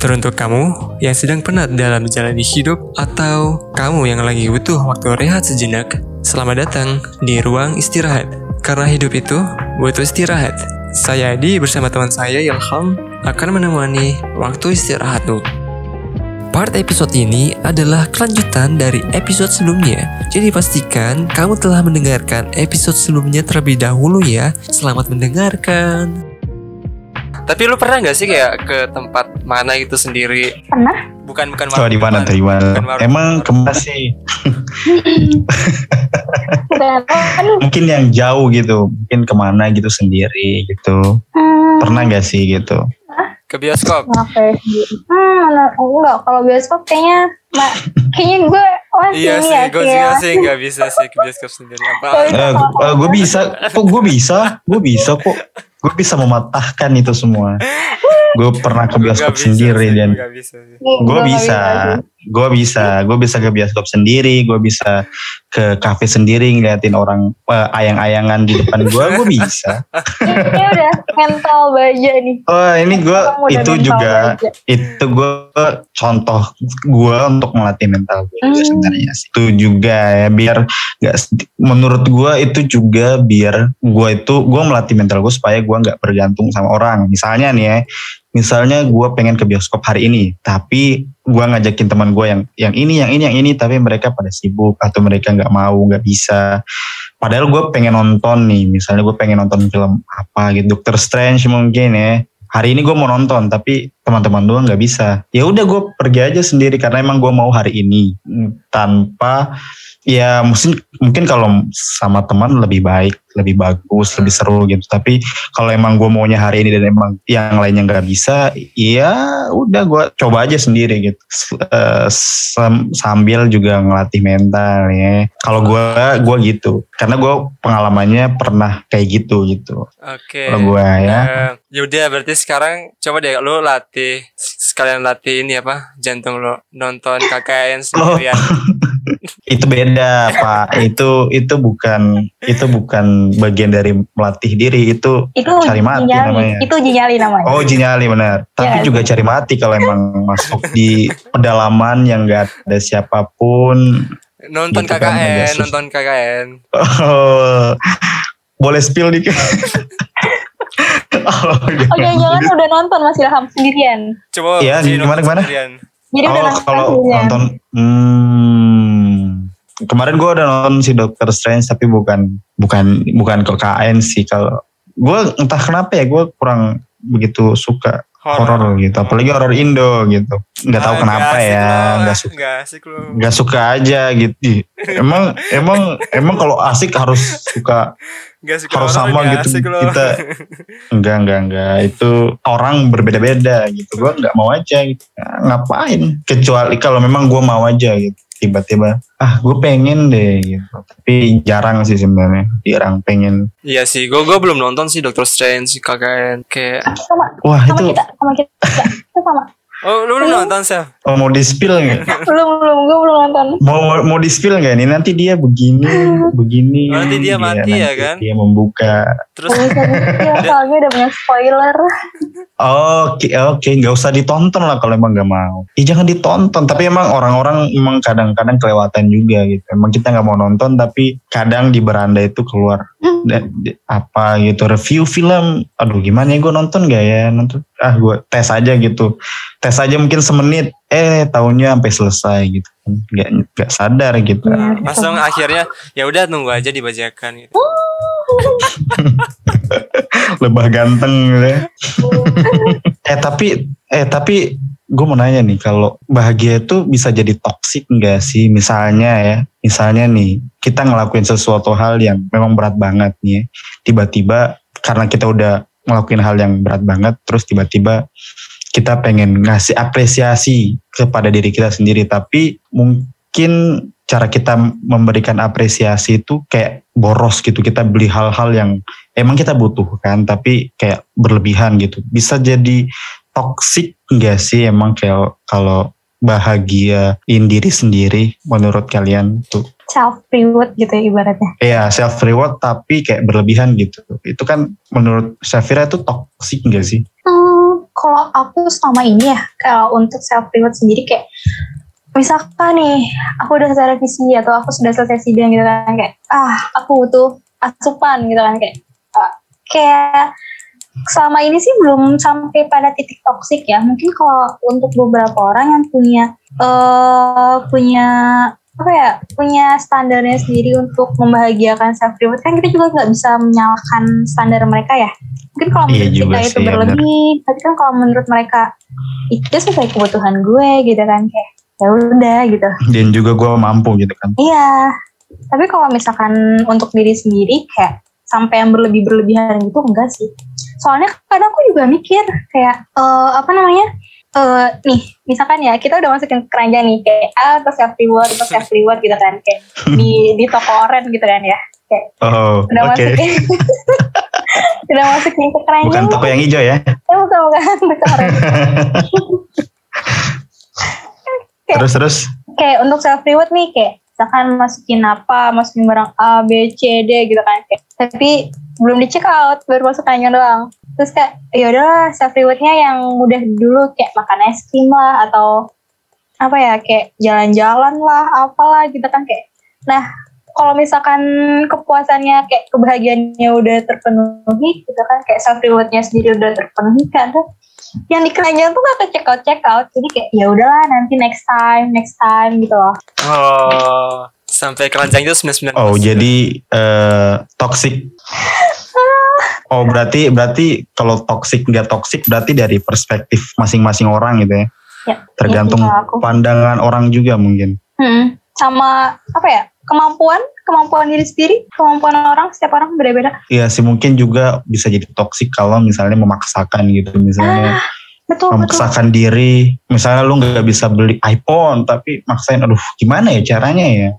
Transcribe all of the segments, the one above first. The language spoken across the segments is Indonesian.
Teruntuk kamu yang sedang penat dalam menjalani hidup atau kamu yang lagi butuh waktu rehat sejenak, selamat datang di ruang istirahat. Karena hidup itu butuh istirahat. Saya Adi bersama teman saya Ilham akan menemani waktu istirahatmu. Part episode ini adalah kelanjutan dari episode sebelumnya. Jadi pastikan kamu telah mendengarkan episode sebelumnya terlebih dahulu ya. Selamat mendengarkan. Tapi lu pernah nggak sih kayak ke tempat mana gitu sendiri? Pernah. Bukan bukan Coba di mana warung. Emang ke mana sih? Mungkin yang jauh gitu, mungkin ke mana gitu sendiri gitu. Hmm, Pernah nggak sih gitu? Ke bioskop. Ngapain sendiri? Hmm, mana- enggak. Kalau bioskop kayaknya, kayaknya gue masih Iya sih, ya. gue kayak juga sih nggak bisa sih ke bioskop sendiri. Apa? Oh, Eh, gue bisa, kok gue bisa, gue bisa kok, gue bisa mematahkan itu semua. Gue pernah ke Gua bioskop bisa sendiri sih, dan gua nggak bisa sih. Gue gue nggak bisa, gue bisa, gue bisa ke bioskop sendiri, gue bisa ke kafe sendiri ngeliatin orang eh, ayang-ayangan di depan gue, gue bisa. Ini udah mental baja nih. Oh ini gue itu juga baja. itu gue contoh gue untuk melatih mental gue Hmm. sebenarnya sih. itu juga ya biar nggak menurut gue itu juga biar gue itu gue melatih mental gue supaya gue nggak bergantung sama orang misalnya nih ya misalnya gue pengen ke bioskop hari ini tapi gue ngajakin teman gue yang yang ini yang ini yang ini tapi mereka pada sibuk atau mereka nggak mau nggak bisa. Padahal gue pengen nonton nih misalnya gue pengen nonton film apa gitu Doctor Strange mungkin ya. Hari ini gue mau nonton tapi teman-teman gue nggak bisa. Ya udah gue pergi aja sendiri karena emang gue mau hari ini. Tanpa ya mungkin mungkin kalau sama teman lebih baik lebih bagus lebih seru gitu. Tapi kalau emang gue maunya hari ini dan emang yang lainnya nggak bisa ya udah gue coba aja sendiri gitu. S- eh, sam- sambil juga ngelatih mental ya. Kalau gue gue gitu. Karena gue pengalamannya pernah kayak gitu gitu. Oke. kalau gue ya. Eh, yaudah berarti sekarang coba deh lu latih sekalian latih ini apa jantung lo nonton KKN sendirian. itu beda pak itu itu bukan itu bukan bagian dari melatih diri itu Itu cari mati uji nyali. namanya Itu uji nyali namanya. oh jinyali benar tapi Iya. juga cari mati kalau emang masuk di pedalaman yang gak ada siapa pun Nonton Gitu kan, KKN, sus- nonton KKN. oh, boleh spill dikit oh, Oke, jangan udah nonton Mas Ilham sendirian. Coba Iya, uji gimana, gimana? sendirian. Jadi udah oh nonton kalau sendirian. nonton hmm, kemarin gue udah nonton si Doctor Strange tapi bukan bukan bukan ke KN sih. Kalau gue entah kenapa ya gue kurang begitu suka horor gitu. Apalagi horor Indo gitu. Nggak tahu Ah, kenapa asik ya nggak ah, suka. nggak suka aja gitu. Emang emang emang kalau asik harus suka suka harus sama gitu. kita enggak enggak enggak itu orang berbeda-beda gitu. Gue nggak mau aja gitu. Nah, ngapain? Kecuali kalau memang gue mau aja gitu tiba-tiba ah gue pengen deh gitu tapi jarang sih sebenarnya jarang pengen Iya sih, gue gue belum nonton sih Doctor Strange KKN kayak. Sama, wah sama itu kita, sama kita. Kita sama. Oh, lu belum nonton sih? oh, mau di spill nggak Belum, belum. Gue belum nonton. mau mau- mau di spill nggak nih nanti dia begini begini Nanti dia mati ya nanti kan? dia membuka Terus Gak bisa ya, soalnya udah banyak spoiler. Oke oke nggak usah ditonton lah kalau emang nggak mau. Ih jangan ditonton tapi emang orang-orang emang kadang-kadang kelewatan juga gitu. Emang kita nggak mau nonton tapi kadang di beranda itu keluar Hmm. apa gitu review film. Aduh gimana ya gue nonton gak ya nonton? Ah gue tes aja gitu. Tes aja mungkin semenit. Eh tahunnya sampai selesai gitu. Nggak nggak sadar gitu. Iya. langsung akhirnya ya udah tunggu aja dibajakan gitu. Lebah ganteng gitu ya. eh tapi eh tapi gue mau nanya nih kalau bahagia itu bisa jadi toksik enggak sih misalnya ya misalnya nih kita ngelakuin sesuatu hal yang memang berat banget nih ya. tiba-tiba karena kita udah ngelakuin hal yang berat banget terus tiba-tiba kita pengen ngasih apresiasi kepada diri kita sendiri. Tapi mungkin cara kita memberikan apresiasi itu kayak boros gitu. Kita beli hal-hal yang emang kita butuhkan tapi kayak berlebihan gitu. Bisa jadi toxic enggak sih? Emang kayak kalau bahagiain diri sendiri menurut kalian tuh Self reward gitu ya ibaratnya. Iya self reward tapi kayak berlebihan gitu. Itu kan menurut Safira itu toxic enggak sih? Hmm, kalau aku selama ini ya kalau untuk self reward sendiri kayak misalkan nih aku udah selesai revisi atau aku sudah selesai sidang gitu kan kayak ah aku butuh asupan gitu kan kayak ah, kayak selama ini sih belum sampai pada titik toksik ya. Mungkin kalau untuk beberapa orang yang punya eh punya apa ya punya standarnya sendiri untuk membahagiakan self reward. Kan kita juga nggak bisa menyalahkan standar mereka ya. Mungkin kalau Iya menurut juga kita itu sih, ya berlebih tapi kan kalau menurut mereka itu sesuai kebutuhan gue gitu kan kayak ya udah gitu. Dan juga gue mampu gitu kan. Iya. Tapi kalau misalkan untuk diri sendiri kayak sampai yang berlebih berlebihan gitu enggak sih. Soalnya kadang aku juga mikir kayak eh, apa namanya eh nih misalkan ya kita udah masukin ke keranjang nih kayak ah atau self reward atau self reward gitu kan kayak di di toko oren gitu kan ya kayak oh udah oke. masukin. Udah masukin ke keranjang. Bukan toko yang hijau ya? Eh, bukan bukan toko oren terus terus? kayak untuk self reward nih kayak misalkan masukin apa masukin barang A B C D gitu kan. Tapi belum di check out baru masukannya doang. Terus kayak ya udahlah self rewardnya yang mudah dulu kayak makan es krim lah atau apa ya kayak jalan-jalan lah apalah gitu kan kayak. Nah kalau misalkan kepuasannya kayak kebahagiaannya udah terpenuhi gitu kan kayak self rewardnya sendiri udah terpenuhi kan yang di keranjang tuh gak ke check out check out jadi kayak ya udahlah nanti next time next time gitu loh. Oh, sampai keranjang itu 99. oh jadi eh toxic. Oh berarti berarti kalau toxic nggak toxic berarti dari perspektif masing-masing orang gitu ya? Ya tergantung ya, pandangan orang juga mungkin. Hmm, sama apa ya kemampuan kemampuan diri sendiri kemampuan orang setiap orang beda-beda. Iya sih mungkin juga bisa jadi toksik kalau misalnya memaksakan gitu misalnya ah betul betul. memaksakan diri. Misalnya lu nggak bisa beli iPhone tapi maksain aduh gimana ya caranya ya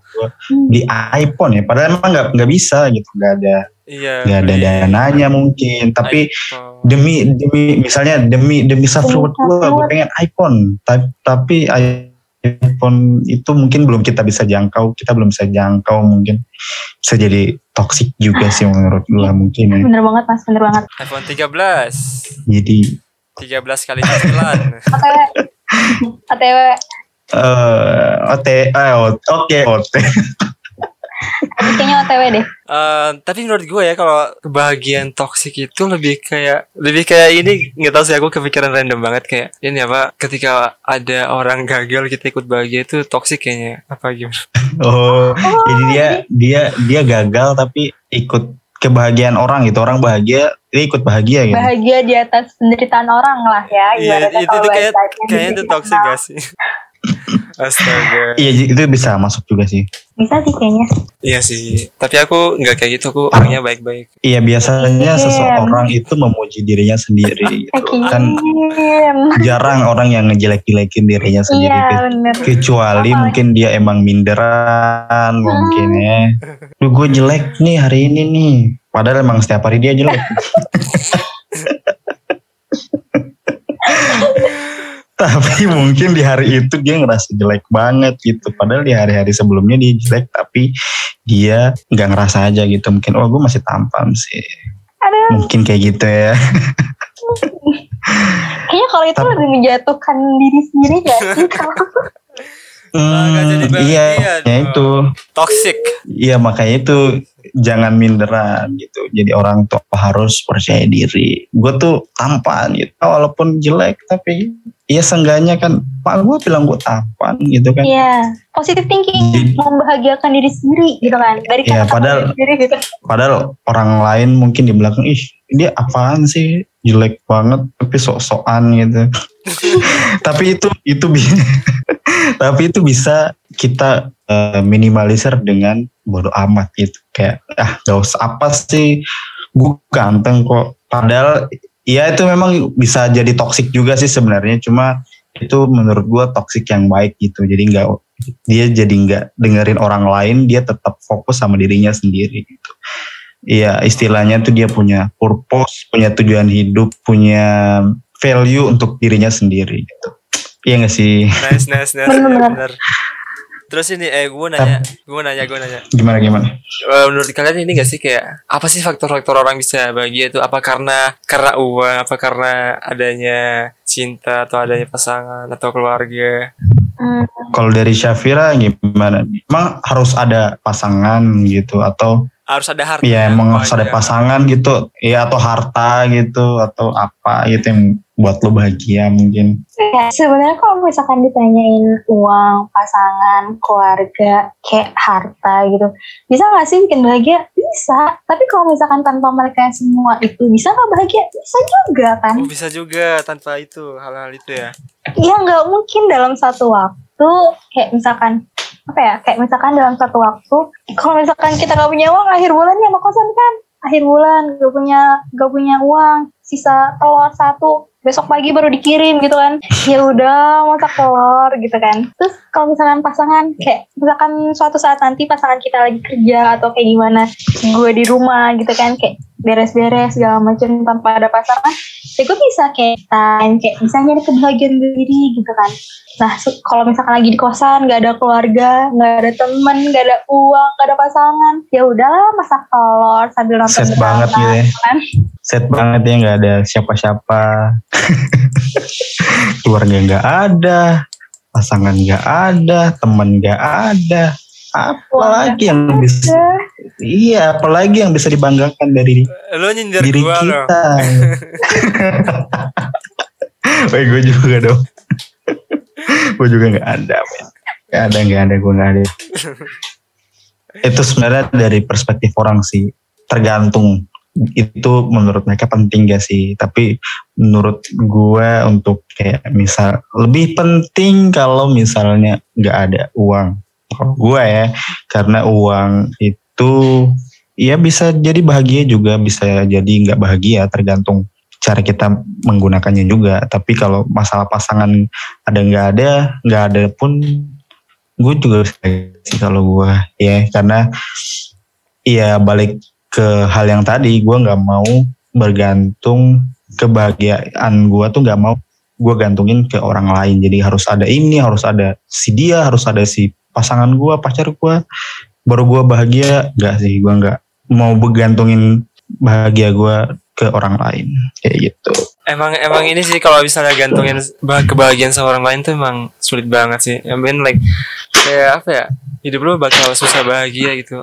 Hmm. beli iPhone ya? Padahal emang nggak nggak bisa gitu nggak ada Iya. nggak ada beli dananya mungkin. Tapi iPhone. demi demi misalnya demi demi self Demi reward gue pengen iPhone. Tapi, tapi iPhone itu mungkin belum kita bisa jangkau kita belum bisa jangkau mungkin bisa jadi toksik juga sih menurut gue mungkin ya. bener banget mas bener banget iPhone 13. jadi 13 kali cicilan. otw otw eh OT eh oke Kayaknya otw deh Eh, tapi menurut gue ya kalau kebahagiaan toksik itu lebih kayak lebih kayak ini nggak tahu sih aku kepikiran random banget kayak ini apa ketika ada orang gagal kita ikut bahagia itu toksik kayaknya apa gimana? oh jadi dia dia dia gagal tapi ikut kebahagiaan orang gitu orang bahagia dia ikut bahagia gitu bahagia di atas penderitaan orang lah ya Iya ibaratnya itu itu kayak kayaknya itu toksik gak sih? Astaga. iya itu bisa masuk juga sih bisa sih kayaknya Iya sih. Tapi aku nggak kayak gitu. Aku orangnya baik-baik. iya biasanya Iya. seseorang itu memuji dirinya sendiri gitu kan Hakim. jarang orang yang ngejelek-jelekin dirinya sendiri iya bener kecuali Apalagi- mungkin dia emang minderan mungkin ya lu gue jelek nih hari ini nih padahal emang setiap hari dia jelek tapi mungkin di hari itu dia ngerasa jelek banget gitu padahal di hari-hari sebelumnya dia jelek tapi dia nggak ngerasa aja gitu mungkin oh gue masih tampan sih aduh mungkin kayak gitu ya kayaknya kalau itu Tapi- lebih menjatuhkan diri sendiri gak sih kalau nggak jadi Hmm, bahagia iya ya itu Toxic. Iya makanya itu jangan minderan gitu. Jadi orang tuh harus percaya diri. Gue tuh tampan gitu. Walaupun jelek tapi ya seenggaknya kan pak gue bilang gue tampan gitu kan. Iya, positive thinking, Jadi- membahagiakan diri sendiri gitu kan. Dari Iya, kata-kata padahal- diri gitu. Padahal orang lain mungkin di belakang ih dia apaan sih jelek banget tapi sok-sokan gitu. tapi itu itu tapi itu bisa kita eh, minimalisir dengan bodoh amat gitu kayak ah gak usah apa sih gue ganteng kok padahal ya itu memang bisa jadi toksik juga sih sebenarnya. Cuma itu menurut gue toksik yang baik gitu. Jadi nggak dia jadi nggak dengerin orang lain dia tetap fokus sama dirinya sendiri gitu. Iya istilahnya tuh dia punya purpose punya tujuan hidup punya value untuk dirinya sendiri gitu. Iya gak sih? Nice, nice, nice. Bener, bener. Terus ini eh gue nanya, gue nanya, gue nanya. Gimana gimana? Eh, menurut kalian ini gak sih kayak apa sih faktor-faktor orang bisa bahagia itu? Apa karena karena uang? Apa karena adanya cinta atau adanya pasangan atau keluarga? Hmm, Kalau dari Syafira gimana? Emang harus ada pasangan gitu atau Harus ada harta. ya emang harus ada pasangan gitu? Ya atau harta gitu atau apa gitu yang buat lo bahagia mungkin? Ya, sebenarnya kalau misalkan ditanyain uang, pasangan, keluarga, kayak harta gitu, bisa nggak sih bikin bahagia? Bisa. Tapi kalau misalkan tanpa mereka semua itu bisa nggak bahagia? Bisa juga kan? Oh, bisa juga tanpa itu hal-hal itu ya. Ya nggak mungkin dalam satu waktu kayak misalkan apa ya? Kayak misalkan dalam satu waktu, kalau misalkan kita nggak punya uang, akhir bulannya sama kosan kan? Akhir bulan gak punya gak punya uang, sisa telur satu, besok pagi baru dikirim gitu kan? Ya udah masak telur gitu kan. Terus kalau misalkan pasangan kayak misalkan suatu saat nanti pasangan kita lagi kerja atau kayak gimana, gue di rumah gitu kan kayak beres-beres segala macam tanpa ada pasangan ya gue bisa kayak time kayak bisa nyari kebahagiaan diri gitu kan nah kalau misalkan lagi di kosan nggak ada keluarga nggak ada temen nggak ada uang nggak ada pasangan ya udahlah masak telur sambil nonton Set banget gitu ya. kan Set banget ya nggak ada siapa-siapa. Keluarga nggak ada, pasangan nggak ada, teman nggak ada. Apalagi yang bisa. Iya, apalagi yang bisa dibanggakan dari Lo nyindir diri gua loh. kita. Woi, gue juga dong. gue juga nggak ada, men. Nggak ada, nggak ada, gue nggak ada. Itu sebenarnya dari perspektif orang sih, tergantung. Itu menurut mereka penting gak sih? Tapi menurut gue untuk kayak misal lebih penting kalau misalnya nggak ada uang. Kalau gue ya, karena uang itu ya bisa jadi bahagia juga bisa jadi nggak bahagia tergantung cara kita menggunakannya juga tapi kalau masalah pasangan ada nggak ada nggak ada pun gue juga sih kalau gue ya karena ya balik ke hal yang tadi gue nggak mau bergantung kebahagiaan gue tuh nggak mau gue gantungin ke orang lain. Jadi harus ada ini harus ada si dia harus ada si pasangan gue pacar gue baru gue bahagia. Nggak sih gue nggak mau bergantungin bahagia gue ke orang lain. Kayak gitu. Emang emang ini sih kalau misalnya gantungin bah- kebahagiaan sama orang lain tuh emang sulit banget sih. I mean like kayak apa ya? Hidup lo bakal susah bahagia gitu.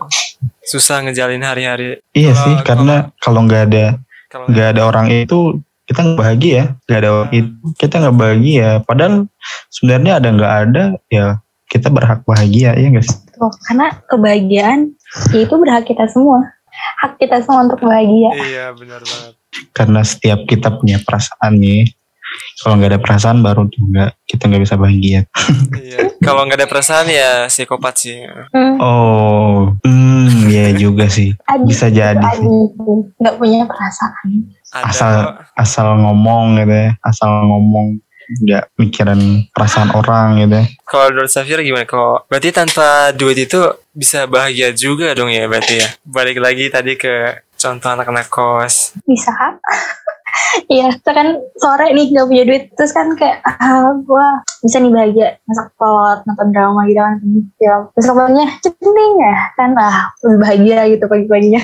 Susah ngejalin hari-hari. Iya Kalau- sih karena kalau nggak ada nggak ada orang itu kita nggak bahagia. Nggak ada orang itu kita nggak bahagia. Padahal sebenarnya ada nggak ada ya kita berhak bahagia ya Tuh, karena kebahagiaan ya itu berhak kita semua hak kita semua untuk bahagia. Iya benar banget. karena setiap kita punya perasaan nih kalau nggak ada perasaan baru tuh nggak kita nggak bisa bahagia. Iya. Kalau nggak ada perasaan ya psikopat sih. hmm, oh hmm ya juga sih. Adi, bisa jadi nggak punya perasaan. Ada. Asal- asal ngomong gitu ya asal ngomong nggak mikirin perasaan orang gitu ya Kalau menurut Safira gimana? Kalau berarti tanpa duit itu bisa bahagia juga dong ya berarti ya. Balik lagi tadi ke contoh anak-anak kos. bisa Iya, kita kan sore nih gak punya duit terus kan kayak ah gue bisa nih bahagia masak telur nonton drama gitu kan film terus pokoknya cepeting ya kan ah lebih bahagia gitu pagi-paginya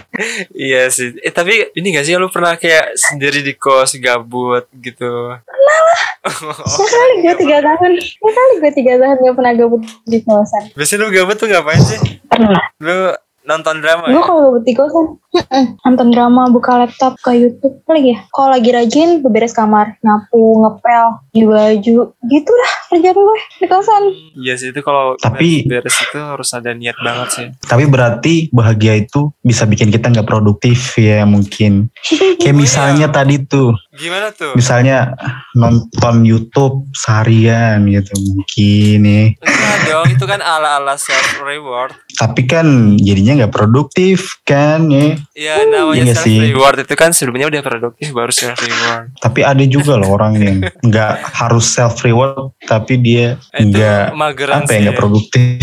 Iya sih. Eh tapi ini gak sih lu pernah kayak sendiri di kos gabut gitu? Pernah lah. ya kali gue tiga tahun ya kali gue tiga tahun gak pernah gabut di kosan Biasanya lu gabut tuh ngapain sih? pernah Lu nonton drama gue ya? kalau kosan mm-mm, nonton drama buka laptop ke YouTube apa lagi ya? Kalau lagi rajin beberes kamar. Nyapu ngepel di baju. Gitu dah kerjaan gue di kosan. Iya sih itu kalau Tapi- beres itu harus ada niat banget sih. tapi berarti bahagia itu bisa bikin kita nggak produktif ya mungkin. Kayak misalnya tadi tuh. Gimana tuh? misalnya nonton YouTube seharian gitu mungkin nih Enggak dong, itu kan ala-ala self reward. Tapi kan jadinya nggak produktif kan ya? Ya namanya Iya self sih. reward itu kan sebelumnya udah produktif baru self reward. tapi ada juga loh orang yang nggak harus self reward tapi dia nggak mageran apa ya nggak produktif.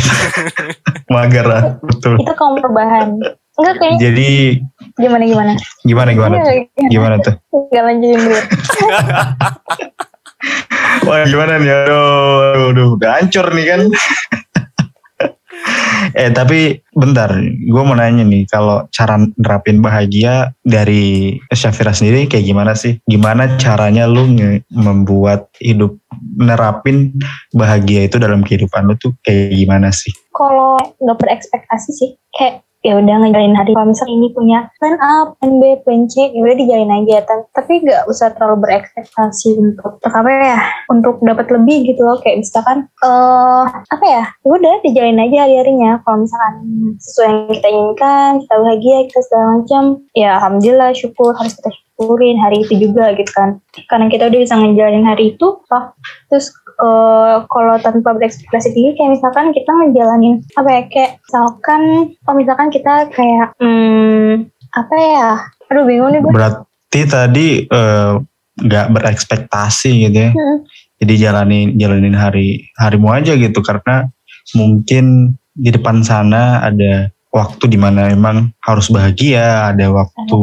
Mager ah, betul. Itu kaum perubahan. Enggak kayak jadi gimana gimana? Gimana gimana tuh? gimana tuh? Enggak lanjutin dulu. Wah gimana nih? Aduh, aduh, aduh. Udah hancur nih kan eh tapi bentar, gue mau nanya nih, kalau cara nerapin bahagia dari Syafira sendiri kayak gimana sih? Gimana caranya lu membuat hidup nerapin bahagia itu dalam kehidupan lu tuh kayak gimana sih? kalau nggak berekspektasi sih kayak ya udah ngejalanin hari kalau misalnya ini punya plan A, plan B, plan C, ya udah dijalin aja. Ta- Tapi nggak usah terlalu berekspektasi untuk apa ya, untuk dapat lebih gitu loh. Kayak misalkan eh apa ya, ya udah dijalin aja hari-harinya. Kalau misalkan sesuai yang kita inginkan, kita bahagia, kita segala macam, ya alhamdulillah syukur harus kita syukurin hari itu juga gitu kan. Karena kita udah bisa ngejalanin hari itu, toh terus eh, kalau tanpa berekspektasi tinggi kayak misalkan kita ngejalanin apa ya kayak misalkan oh misalkan kita kayak hmm, apa ya aduh bingung nih gue Berarti tadi eh, nggak berekspektasi gitu ya? Hmm. Jadi jalanin jalanin hari harimu aja gitu karena mungkin di depan sana ada waktu di mana emang harus bahagia, ada waktu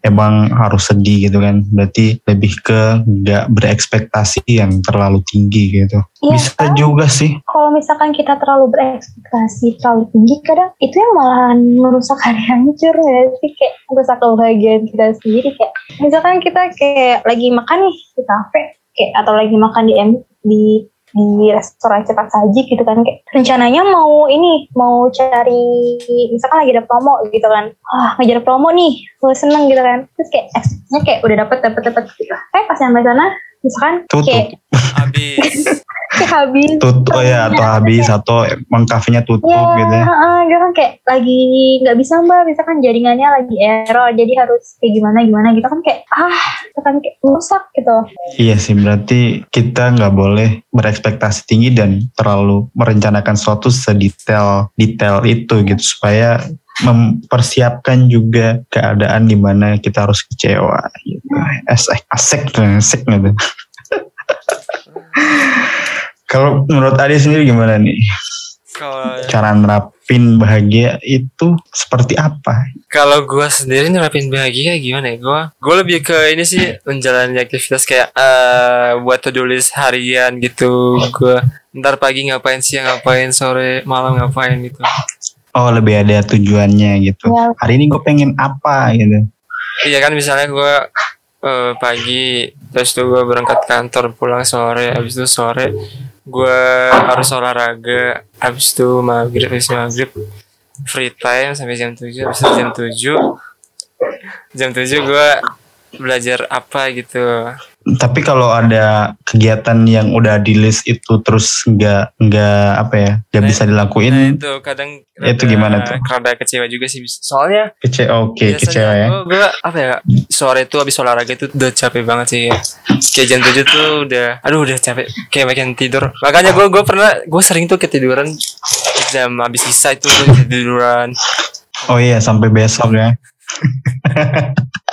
emang harus sedih gitu kan. Berarti lebih ke nggak berekspektasi yang terlalu tinggi gitu. Iya, Bisa kan? juga sih. kalau misalkan kita terlalu berekspektasi terlalu tinggi kadang itu yang malah merusak hari hancur ya sih kayak merusak kebahagiaan kita sendiri kayak misalkan kita kayak lagi makan nih di kafe kayak atau lagi makan di M- di di restoran cepat saji gitu kan. Kayak rencananya mau ini mau cari misalkan lagi ada promo gitu kan. Ah ngejar promo nih gue seneng gitu kan. Terus kayak kayak udah dapet dapet dapet gitu. Eh pas sampai sana misalkan Tutup. kayak Habis. kayak habis Tutup oh ya atau habis atau emang kafenya tutup Ya, gitu ya. heeh, dia kan kayak lagi nggak bisa mbak, misalkan jaringannya lagi error, jadi harus kayak gimana gimana gitu kan kayak ah, itu kan kayak rusak gitu. Iya sih berarti kita nggak boleh berekspektasi tinggi dan terlalu merencanakan sesuatu sedetail detail itu gitu supaya mempersiapkan juga keadaan di mana kita harus kecewa gitu. Asik, asik tuh, asik gitu. Kalau menurut Adi sendiri gimana nih? Kalau Cara nerapin bahagia itu seperti apa? kalau gue sendiri nerapin bahagia gimana ya? Gue gue lebih ke ini sih menjalani aktivitas kayak eh buat to list harian gitu. Gue ntar pagi ngapain siang ngapain sore malam ngapain gitu. Oh lebih ada tujuannya gitu. Ya, Hari ini gue pengen apa gitu. Iya kan misalnya gue eh, pagi terus tuh gue berangkat kantor pulang sore habis itu sore gue harus olahraga habis itu maghrib habis maghrib free time sampai jam 7 habis itu jam 7 jam 7 gue belajar apa gitu Tapi kalau ada kegiatan yang udah di list itu terus nggak nggak apa ya nggak Nah, bisa nah dilakuin, itu kadang Itu gimana tuh? rada kecewa juga sih soalnya kecewa oke kecewa ya. gue, gue apa ya sore itu habis olahraga itu udah capek banget sih kayak jam 7 tuh udah aduh udah capek kayak makin tidur makanya gue gue pernah gue sering tuh ketiduran jam habis sisa itu gue ketiduran Oh iya sampai besok ya.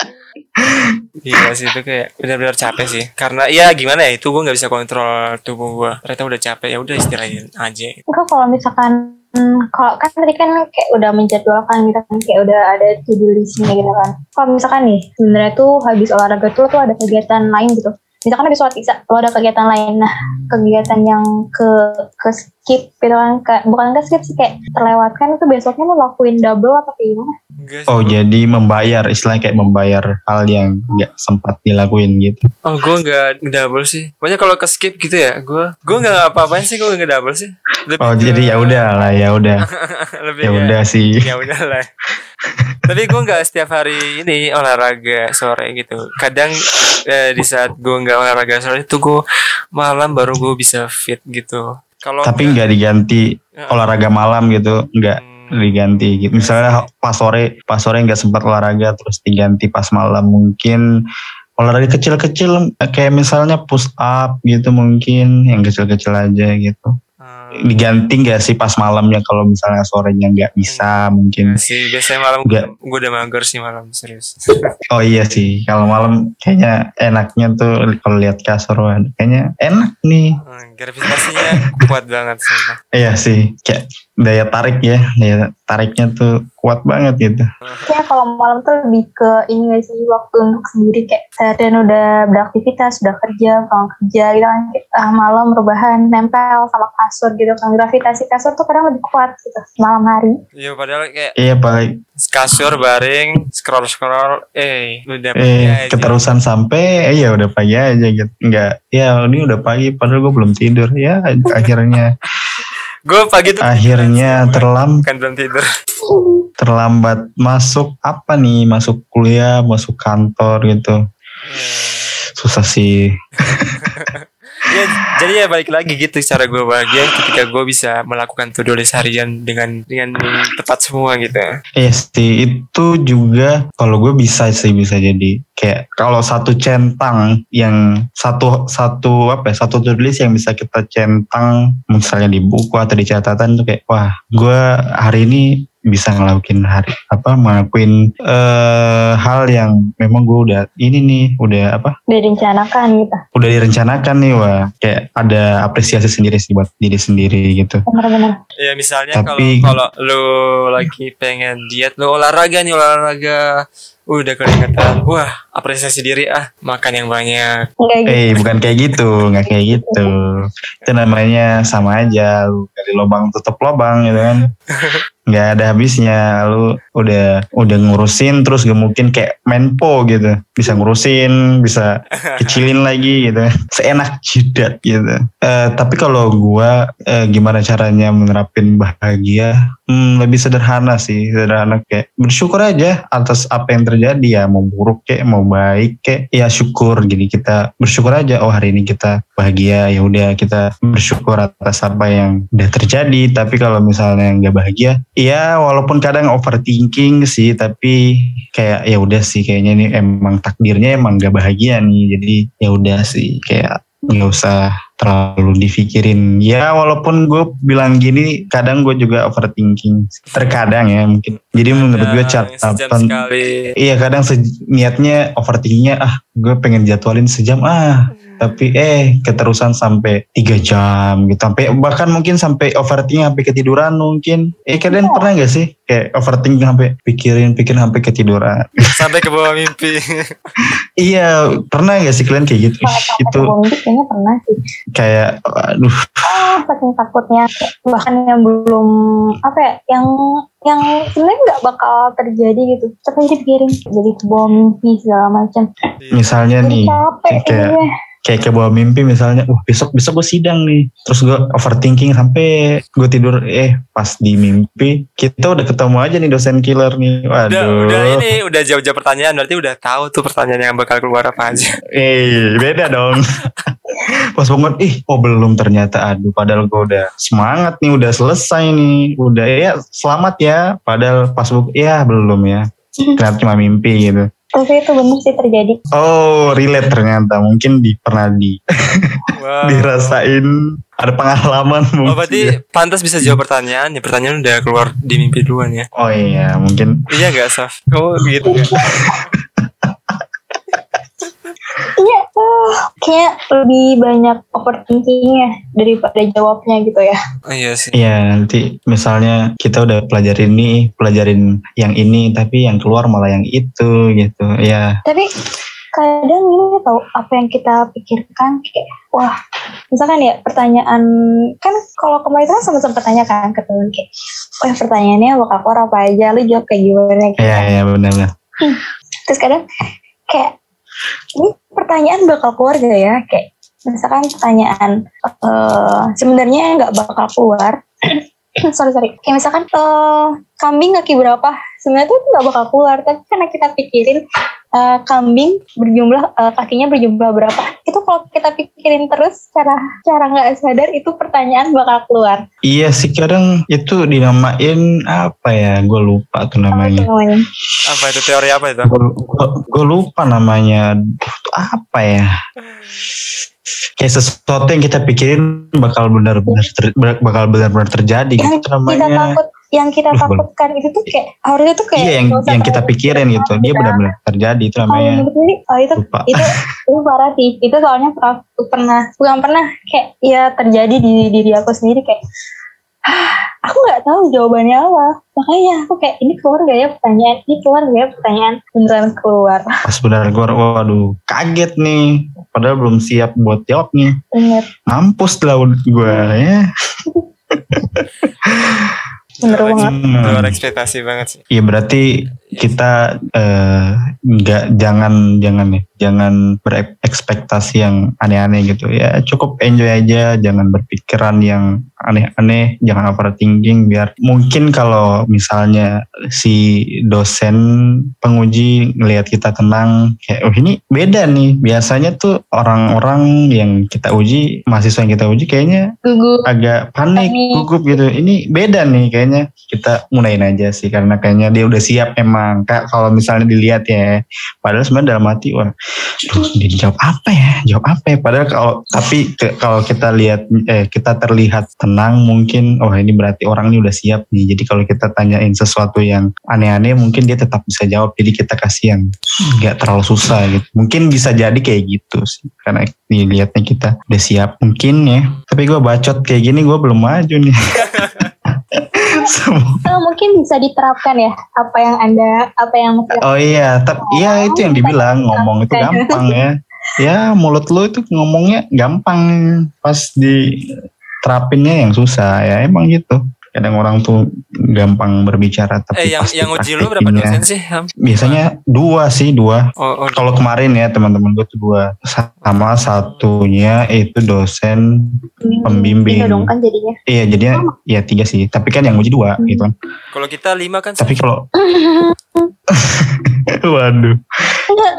iya sih itu kayak benar-benar capek sih karena ya gimana ya itu gue nggak bisa kontrol tubuh gue ternyata udah capek ya udah istirahatin aja enggak kalau misalkan kalau kan tadi kan kayak udah menjadwalkan gitu kan kayak udah ada to do listnya gitu kan. Kalau misalkan nih sebenarnya tuh habis olahraga tuh tuh ada kegiatan lain gitu. Misalkan habis sholat isya, lo ada kegiatan lain. Nah, kegiatan yang ke ke skip gitu kan, kayak bukan ke skip sih kayak terlewatkan itu besoknya lo lakuin double apa kayak gimana? Oh jadi membayar istilahnya kayak membayar hal yang nggak sempat dilakuin gitu. Oh, gue nggak double sih. Pokoknya kalau ke skip gitu ya, gue gue nggak apa-apain sih, gue nggak double sih. Lebih Oh ke- jadi ya udah lah ya udah ya ke- udah sih. ya udah lah. Tapi gue nggak setiap hari ini olahraga sore gitu. Kadang eh, di saat gue nggak olahraga sore itu gue malam baru gue bisa fit gitu. Kalau Tapi nggak diganti Ya. olahraga malam gitu nggak Hmm, diganti gitu. Misalnya pas sore pas sore nggak sempat olahraga terus diganti pas malam mungkin olahraga kecil-kecil kayak misalnya push up gitu mungkin yang kecil-kecil aja gitu. Hmm, Diganti nggak sih pas malamnya kalau misalnya sorenya nggak bisa mungkin. sih biasanya malam Nggak. gue udah mager sih malam serius. Oh iya sih kalau malam kayaknya enaknya tuh kalau lihat kasur kayaknya enak nih. Hmm, gravitasinya kuat banget sama. Iya sih kayak daya tarik ya daya tariknya tuh kuat banget gitu. Ya kalau malam tuh lebih ke ini gak sih waktu untuk sendiri kayak seharian udah beraktivitas, udah kerja, pulang kerja gitu kan. Ah, malam rebahan nempel sama kasur gitu kan. Gravitasi kasur tuh kadang lebih kuat gitu malam hari. Iya padahal kayak Iya paling kasur baring scroll scroll eh udah eh aja. keterusan sampai eh, ya udah pagi aja gitu. Enggak, ya ini udah pagi padahal gue belum tidur. Ya akhirnya gue pagi tuh akhirnya terlam kan belum tidur. terlambat masuk apa nih? Masuk kuliah masuk kantor gitu. Susah sih ya jadi ya balik lagi gitu cara gue bahagia ketika gue bisa melakukan to do list harian dengan dengan tepat semua gitu. Iya sih itu juga kalau gue bisa sih bisa jadi. Kayak kalau satu centang yang satu satu apa ya satu tulis yang bisa kita centang misalnya di buku atau di catatan tuh kayak wah gue hari ini bisa ngelakuin hari apa ngelakuin eh, hal yang memang gue udah ini nih udah apa Udah direncanakan gitu. udah direncanakan nih wah kayak ada apresiasi sendiri sih buat diri sendiri gitu Bener-bener. ya misalnya kalau Tapi- kalau lu lagi pengen diet lu olahraga nih olahraga udah keringetan wah apresiasi diri ah makan yang banyak Enggak gitu. Eh bukan kayak gitu, nggak kayak gitu. Itu namanya sama aja, lu dari lubang tutup lubang gitu kan. Nggak ada habisnya, lu udah udah ngurusin terus gak mungkin kayak menpo gitu. Bisa ngurusin, bisa kecilin lagi gitu. Seenak jidat gitu. Eh, tapi kalau gua eh, gimana caranya menerapin bahagia? Hmm, lebih sederhana sih, sederhana kayak bersyukur aja atas apa yang terjadi ya, mau buruk kayak mau baik kayak. Ya syukur jadi kita bersyukur aja oh hari ini kita bahagia ya udah kita bersyukur atas apa yang udah terjadi. Tapi kalau misalnya nggak bahagia ya walaupun kadang overthinking sih tapi kayak ya udah sih kayaknya ini emang takdirnya emang nggak bahagia nih. Jadi ya udah sih kayak nggak usah terlalu dipikirin ya walaupun gue bilang gini kadang gue juga overthinking. Terkadang ya mungkin. Jadi menurut gue catatan Iya kadang se- niatnya overthinkingnya ah gue pengen jadwalin sejam ah. Tapi eh keterusan sampai tiga jam gitu. Sampai bahkan mungkin sampai overthinking sampai ketiduran mungkin. Eh kalian pernah gak sih kayak overthinking sampai pikirin pikirin sampai ketiduran? Sampai ke bawah mimpi. Iya pernah gak sih kalian kayak gitu? Itu Itu kayaknya pernah sih. Kayak aduh Ah, saking takutnya bahkan yang belum apa ya, yang yang sebenarnya nggak bakal terjadi gitu. Tapi dipikirin jadi kebawa mimpi segala macam. misalnya Jadi nih capek kayak kayak ke bawah mimpi misalnya, wah besok besok gue sidang nih, terus gue overthinking sampai gue tidur, eh pas di mimpi kita udah ketemu aja nih dosen killer nih, udah waduh, udah ini udah jawab-jawab pertanyaan berarti udah tahu tuh pertanyaan yang bakal keluar apa aja. Eh beda dong. pas bangun, ih oh belum ternyata, aduh padahal gue udah semangat nih, udah selesai nih, udah ya selamat ya, padahal pas buka, ya belum ya, ternyata cuma mimpi gitu. Tapi itu bener sih terjadi. Oh relate ternyata, mungkin di pernah di Wow. dirasain ada pengalaman mungkin. Oh berarti pantas bisa jawab pertanyaan ya pertanyaan udah keluar di mimpi duluan ya Oh iya, mungkin Iya gak Saf? Kamu gitu gak? Iya, uh, kayak lebih banyak overthinkingnya daripada jawabnya gitu ya. Oh iya sih iya nanti misalnya kita udah pelajarin nih, pelajarin yang ini, tapi yang keluar malah yang itu gitu. Ya, Tapi kadang ini tau apa yang kita pikirkan kayak wah misalkan ya pertanyaan kan kalau kemarin kan sama-sama bertanya kan ke temen kayak wah pertanyaannya bakal keluar apa aja lu jawab kayak gimana gitu. iya iya benar. terus kadang kayak ini pertanyaan bakal keluar gak ya? Kayak misalkan pertanyaan eh sebenarnya nggak bakal keluar. Sorry sorry. Kayak misalkan eh kambing kaki berapa? Sebenarnya tuh nggak bakal keluar tapi karena kita pikirin eh, kambing berjumlah eh, kakinya berjumlah berapa itu kalau kita pikirin terus cara cara nggak sadar itu pertanyaan bakal keluar Iya sih kadang itu dinamain apa ya? Gue lupa tuh apa namanya. namanya Apa itu teori apa itu? Gue lupa namanya. Apa ya? Kayak sesuatu yang kita pikirin bakal benar-benar ter- bakal benar-benar terjadi yang gitu kita namanya. takut yang kita takutkan itu tuh kayak harusnya tuh kayak Iya yang yang kita pikirin gitu. Dia benar-benar terjadi itu kalau namanya. gue oh, itu Lupa. itu itu parah sih itu soalnya pernah pernah bukan pernah kayak ya terjadi di diri aku sendiri kayak aku nggak tahu jawabannya apa makanya aku kayak ini keluar gak ya pertanyaan ini keluar gak ya pertanyaan beneran keluar Pas benar gue, waduh kaget nih. Padahal belum siap buat jawabnya. bener Mampus lah gue ya. bener banget Hmm. Luar ekspektasi banget sih. Iya berarti kita eh, nggak jangan jangan ya jangan berekspektasi yang aneh-aneh gitu ya cukup enjoy aja jangan berpikiran yang aneh-aneh jangan overthinking biar mungkin kalau misalnya si dosen penguji ngelihat kita tenang kayak oh ini beda nih biasanya tuh orang-orang yang kita uji mahasiswa yang kita uji kayaknya gugup agak panik, Panik. gugup gitu. Ini beda nih kayaknya kita mudahin aja sih karena kayaknya dia udah siap emang. Kak kalau misalnya dilihat ya, padahal sebenarnya dalam hati wah, duh, jawab apa ya? Jawab apa ya? Padahal kalau tapi kalau kita lihat eh kita terlihat tenang mungkin oh ini berarti orang ini udah siap nih. Jadi kalau kita tanyain sesuatu yang aneh-aneh mungkin dia tetap bisa jawab. Jadi kita kasih yang nggak terlalu susah gitu. Mungkin bisa jadi kayak gitu sih karena dilihatnya kita udah siap mungkin ya. Tapi gue bacot kayak gini gue belum maju nih. Semua- Oh, mungkin bisa diterapkan ya apa yang anda apa yang oh iya, tapi iya itu yang dibilang ngomong itu gampang ya. Ya mulut lu itu ngomongnya gampang pas diterapinnya yang susah ya emang gitu. Kadang orang tuh gampang berbicara tapi Eh yang pas yang uji lu berapa dosen sih? Ham? Biasanya dua sih dua. Oh, oh, Kalau kemarin ya teman-teman gue tuh dua. Sama satunya itu dosen Pembimbing. Iya dong kan jadinya Iya jadinya ya tiga sih. Tapi kan yang uji dua Hmm. gitu kan. kalau kita lima kan. Tapi kalau Waduh.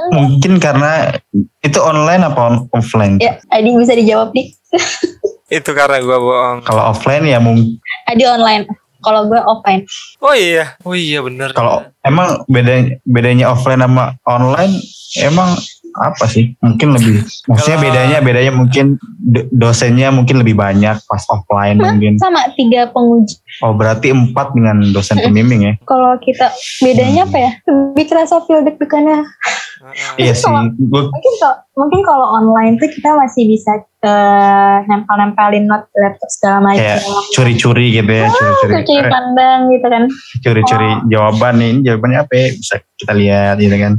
Mungkin karena itu online apa offline? ya Adi bisa dijawab nih itu karena gua bohong. Kalau offline ya mungkin Adi online kalau gue offline Oh iya, oh iya bener. kalau emang bedanya bedanya offline sama online emang apa sih? Mungkin lebih maksudnya bedanya bedanya mungkin do- dosennya mungkin lebih banyak pas offline Hah? mungkin. sama tiga penguji Oh berarti empat dengan dosen pembimbing ya? kalau kita bedanya apa ya lebih kerasa feel deg-degannya Heeh. Iya sih. Gue mungkin kalau mungkin kalau online tuh kita masih bisa eh, nempel-nempelin note di laptop segala macam. Kayak curi-curi gitu ya, curi-curi. cuci Eh, pandang gitu kan. Curi-curi. Jawaban nih jawabannya apa ya? Bisa kita lihat gitu kan.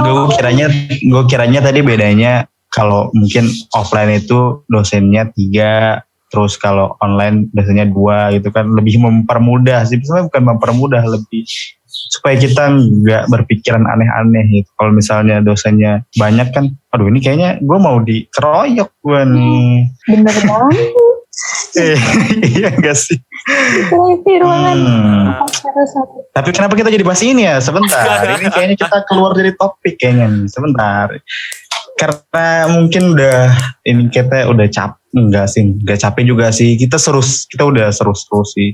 Gue kiranya gue kiranya tadi bedanya kalau mungkin offline itu dosennya tiga terus kalau online dosennya dua gitu kan. Lebih mempermudah sih. Sebenarnya bukan mempermudah lebih supaya kita nggak berpikiran aneh-aneh gitu kalau misalnya dosennya banyak kan aduh ini kayaknya gue mau dikeroyok gue nih bener banget iya gak sih di ruangan Hmm. Tapi kenapa kita jadi bahas ini ya? Sebentar. Ini kayaknya kita keluar dari topik kayaknya nih. Sebentar. Karena mungkin udah ini kita udah cap enggak sih, enggak capek juga sih. Kita seru kita udah seru-seru sih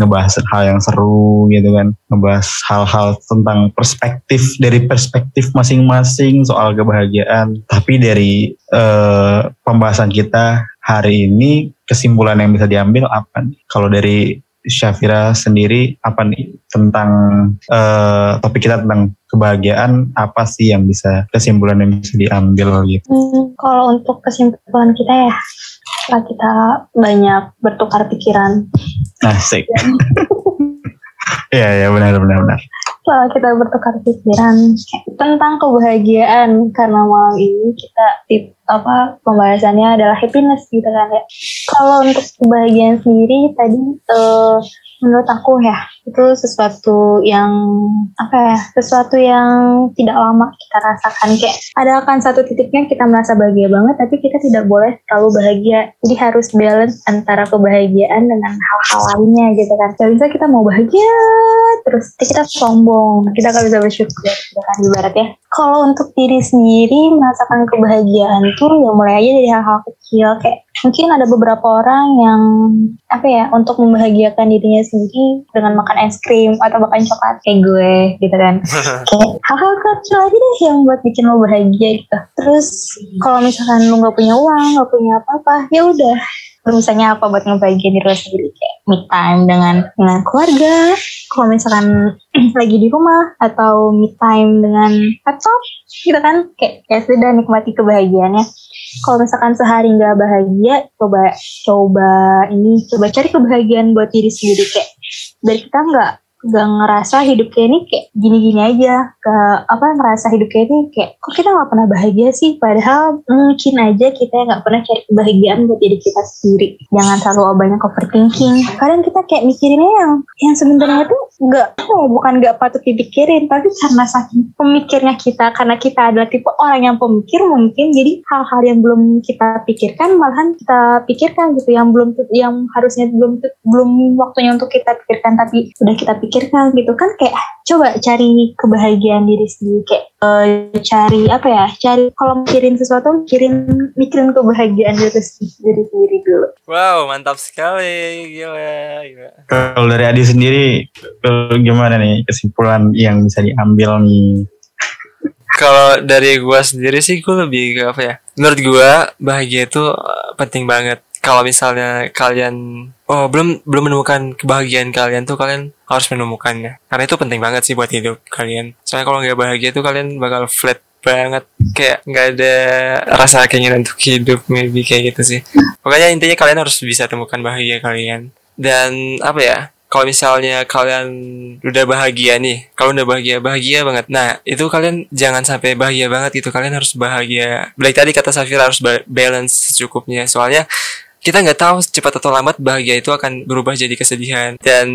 ngebahas hal yang seru gitu kan. Ngebahas hal-hal tentang perspektif dari perspektif masing-masing soal kebahagiaan. Tapi dari eh, pembahasan kita hari ini kesimpulan yang bisa diambil apa nih? Kalau dari Syafira sendiri apa nih tentang eh, topik kita tentang kebahagiaan apa sih yang bisa kesimpulan yang bisa diambil gitu? Hmm, kalau untuk kesimpulan kita ya setelah kita banyak bertukar pikiran Asik. Iya ya benar benar benar. Setelah kita bertukar pikiran tentang kebahagiaan karena malam ini kita tip apa pembahasannya adalah happiness gitu kan ya. Kalau untuk kebahagiaan sendiri tadi eh, menurut aku ya itu sesuatu yang apa ya sesuatu yang tidak lama kita rasakan. Kayak ada akan satu titiknya kita merasa bahagia banget tapi kita tidak boleh terlalu bahagia. Jadi harus balance antara kebahagiaan dengan hal-hal lainnya gitu kan. Gak bisa kita mau bahagia terus kita sombong. Kita gak bisa bersyukur gitu kan ibarat ya. Kalau untuk diri sendiri merasakan kebahagiaan tuh ya mulai aja dari hal-hal kecil. Kayak mungkin ada beberapa orang yang apa ya untuk membahagiakan dirinya sendiri dengan makan es krim atau makan coklat kayak gue gitu kan. Kayak hal-hal kecil aja deh yang buat bikin lo bahagia gitu. Terus kalau misalkan lo nggak punya uang nggak punya apa-apa ya udah. Lo misalnya apa buat ngebahagiain diri lo sendiri? Kayak me time dengan dengan keluarga. Kalau misalkan lagi di rumah atau me time dengan laptop gitu kan. Kayak kayak sudah nikmati kebahagiaannya. Kalau misalkan sehari nggak bahagia coba coba ini coba cari kebahagiaan buat diri sendiri. Kayak dari kita nggak nggak ngerasa hidup kayak ini kayak gini-gini aja. Ke apa ngerasa hidup kayak ini kayak kok kita nggak pernah bahagia sih? Padahal mungkin aja kita nggak pernah cari kebahagiaan buat diri kita sendiri. Jangan selalu banyak overthinking. Kadang kita kayak mikirinnya yang yang sebenarnya tuh nggak oh, bukan nggak patut dipikirin tapi karena saking pemikirnya kita karena kita adalah tipe orang yang pemikir mungkin jadi hal-hal yang belum kita pikirkan malahan kita pikirkan gitu yang belum yang harusnya belum belum waktunya untuk kita pikirkan tapi udah kita pikirkan gitu kan kayak coba cari kebahagiaan diri sendiri kayak eh, cari apa ya cari kalau mikirin sesuatu mikirin mikirin kebahagiaan diri sendiri sendiri dulu Wow, mantap sekali. Gila, gila. Kalau dari Adi sendiri eh, gimana nih kesimpulan yang bisa diambil nih? Kalau dari gua sendiri sih gua lebih ke apa ya? Menurut gua bahagia itu uh, penting banget. Kalau misalnya kalian oh belum belum menemukan kebahagiaan kalian tuh kalian harus menemukannya. Karena itu penting banget sih buat hidup kalian. Soalnya kalau nggak bahagia tuh kalian bakal flat banget kayak nggak ada rasa keinginan untuk hidup maybe kayak gitu sih. Pokoknya intinya kalian harus bisa temukan bahagia kalian. Dan apa ya? kalau misalnya kalian udah bahagia nih, kalau udah bahagia bahagia banget. Nah itu kalian jangan sampai bahagia banget gitu. Kalian harus bahagia. Baik tadi kata Safira harus ba- balance secukupnya. Soalnya kita nggak tahu cepat atau lambat bahagia itu akan berubah jadi kesedihan. Dan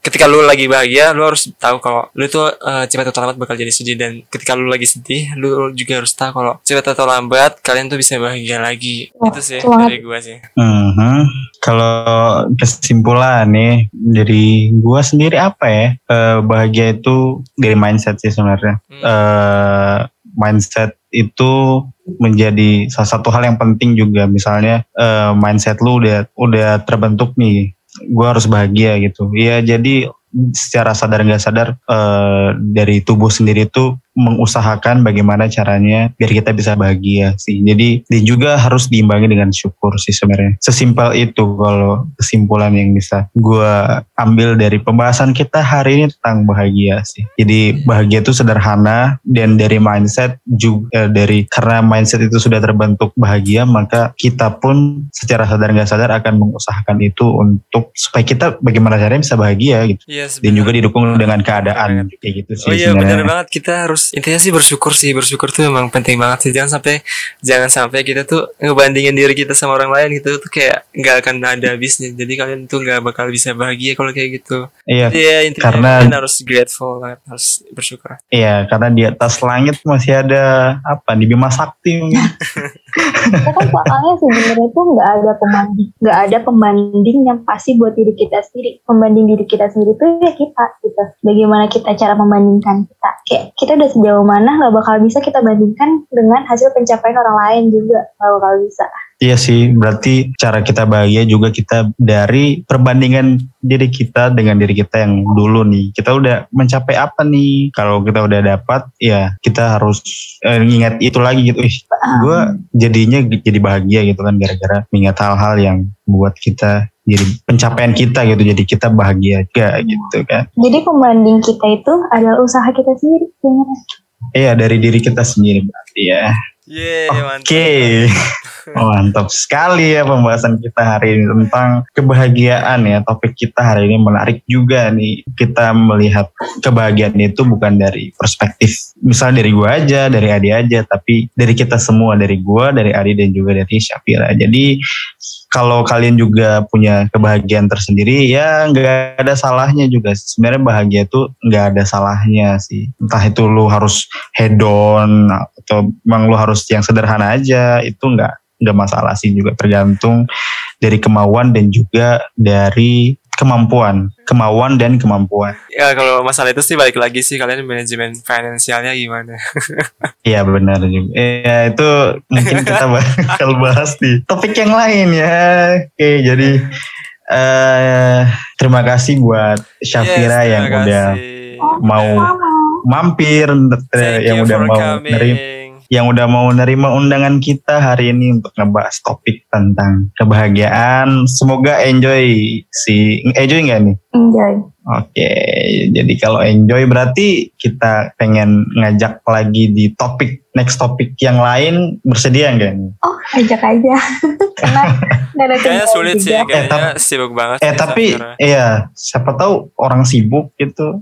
ketika lu lagi bahagia, lu harus tahu kalau lu tuh eh, cepat atau lambat bakal jadi sedih. Dan ketika lu lagi sedih, lu juga harus tahu kalau cepat atau lambat kalian tuh bisa bahagia lagi. Wah, itu sih banget. dari gua sih. Mhm. Kalau kesimpulan nih dari gua sendiri apa ya? Eh, bahagia itu dari mindset sih sebenarnya. Hmm. eh mindset itu menjadi salah satu hal yang penting juga. Misalnya eh, mindset lu udah udah terbentuk nih gue harus bahagia gitu. Ya jadi secara sadar nggak sadar eh, dari tubuh sendiri itu mengusahakan bagaimana caranya biar kita bisa bahagia sih. Jadi dan juga harus diimbangi dengan syukur sih sebenarnya. Sesimpel itu kalau kesimpulan yang bisa gue ambil dari pembahasan kita hari ini tentang bahagia sih. Jadi bahagia itu sederhana dan dari mindset juga dari karena mindset itu sudah terbentuk bahagia maka kita pun secara sadar nggak sadar akan mengusahakan itu untuk supaya kita bagaimana caranya bisa bahagia gitu. Yes, dan juga didukung dengan keadaan. Kayak gitu sih Oh iya benar banget. Kita harus intinya sih bersyukur sih bersyukur tuh emang penting banget sih. Jangan sampai jangan sampai kita tuh ngebandingin diri kita sama orang lain gitu. Tuh kayak nggak akan ada habisnya. Jadi kalian tuh nggak bakal bisa bahagia kalau kayak gitu. Iya, Jadi ya intinya karena- kalian harus grateful banget harus bersyukur. Iya karena di atas langit masih ada apa di Bima Sakti mungkin. kita kan soalnya sebenarnya tuh nggak ada pembanding nggak ada pembanding yang pasti buat diri kita sendiri. Pembanding diri kita sendiri tuh ya kita gitu. Bagaimana kita cara membandingkan kita. Kayak kita udah sejauh mana nggak bakal bisa kita bandingkan dengan hasil pencapaian orang lain juga. Nggak bakal bisa Iya sih, berarti cara kita bahagia juga kita dari perbandingan diri kita dengan diri kita yang dulu nih. Kita udah mencapai apa nih? Kalau kita udah dapat, ya kita harus eh, ingat itu lagi gitu. Ih, gue jadinya jadi bahagia gitu kan gara-gara mengingat hal-hal yang buat kita jadi pencapaian kita gitu. Jadi kita bahagia juga gitu kan. jadi pembanding kita itu adalah usaha kita sendiri sebenarnya Iya dari diri kita sendiri berarti ya. Yeah Oke, mantap sekali ya pembahasan kita hari ini tentang kebahagiaan ya. Topik kita hari ini menarik juga nih. Kita melihat kebahagiaan itu bukan dari perspektif, misal dari gua aja, dari Adi aja, tapi dari kita semua, dari gua, dari Adi dan juga dari Syafira. Jadi kalau kalian juga punya kebahagiaan tersendiri, ya nggak ada salahnya juga. Sebenarnya bahagia itu nggak ada salahnya sih. Entah itu lu harus hedon atau memang lu harus yang sederhana aja, itu nggak nggak masalah sih juga tergantung dari kemauan dan juga dari kemampuan, kemauan dan kemampuan. ya kalau masalah itu sih balik lagi sih kalian manajemen finansialnya gimana Iya benar juga. Ya itu mungkin kita bakal bahas di topik yang lain ya. Oke jadi eh terima kasih buat Syafira Yes, yang terima udah kasih. mau mampir, Thank yang udah mau nerima yang udah mau nerima undangan kita hari ini untuk ngebahas topik tentang kebahagiaan. Semoga enjoy si enjoy nggak nih? Enjoy. Oke, jadi kalau enjoy berarti kita pengen ngajak lagi di topik next topik yang lain bersedia nggak nih? Oh, ajak aja. Karena nggak ada Kayaknya sulit sih, juga. kayaknya tapi- sibuk banget. Eh sih tapi sekarang. iya siapa tahu orang sibuk gitu.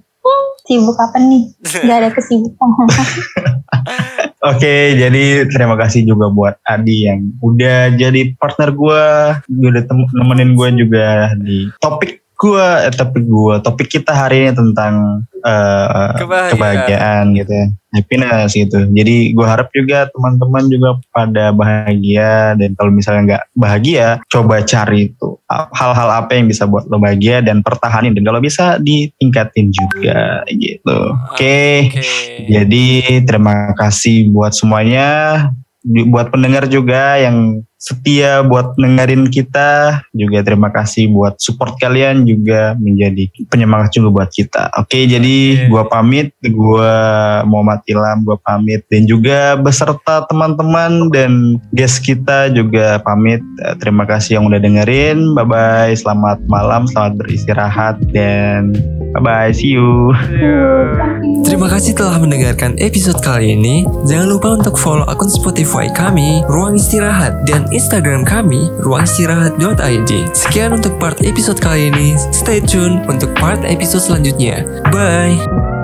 Sibuk apa nih? Gak ada kesibukan. Oke, jadi terima kasih juga buat Adi yang udah jadi partner gue, udah tem- nemenin gue juga di topik gue, eh, topik gue, topik kita hari ini tentang eh, Kebahagiaan. kebahagiaan gitu ya, happiness gitu. Jadi gue harap juga teman-teman juga pada bahagia dan kalau misalnya nggak bahagia, coba cari itu hal-hal apa yang bisa buat lo bahagia dan pertahanin dan kalau bisa ditingkatin juga gitu. Oke. Oke. Jadi terima kasih buat semuanya, buat pendengar juga yang setia buat dengerin kita, juga terima kasih buat support kalian juga menjadi penyemangat juga buat kita. Oke, jadi Oke. gua pamit, gua Muhammad Ilham, gua pamit dan juga beserta teman-teman dan guest kita juga pamit. Eh, Terima kasih yang udah dengerin. Bye bye, selamat malam, selamat beristirahat dan bye bye, see you. Terima kasih telah mendengarkan episode kali ini. Jangan lupa untuk follow akun Spotify kami, Ruang Istirahat, dan Instagram kami, ruangistirahat.id. Sekian untuk part episode kali ini. Stay tune untuk part episode selanjutnya. Bye!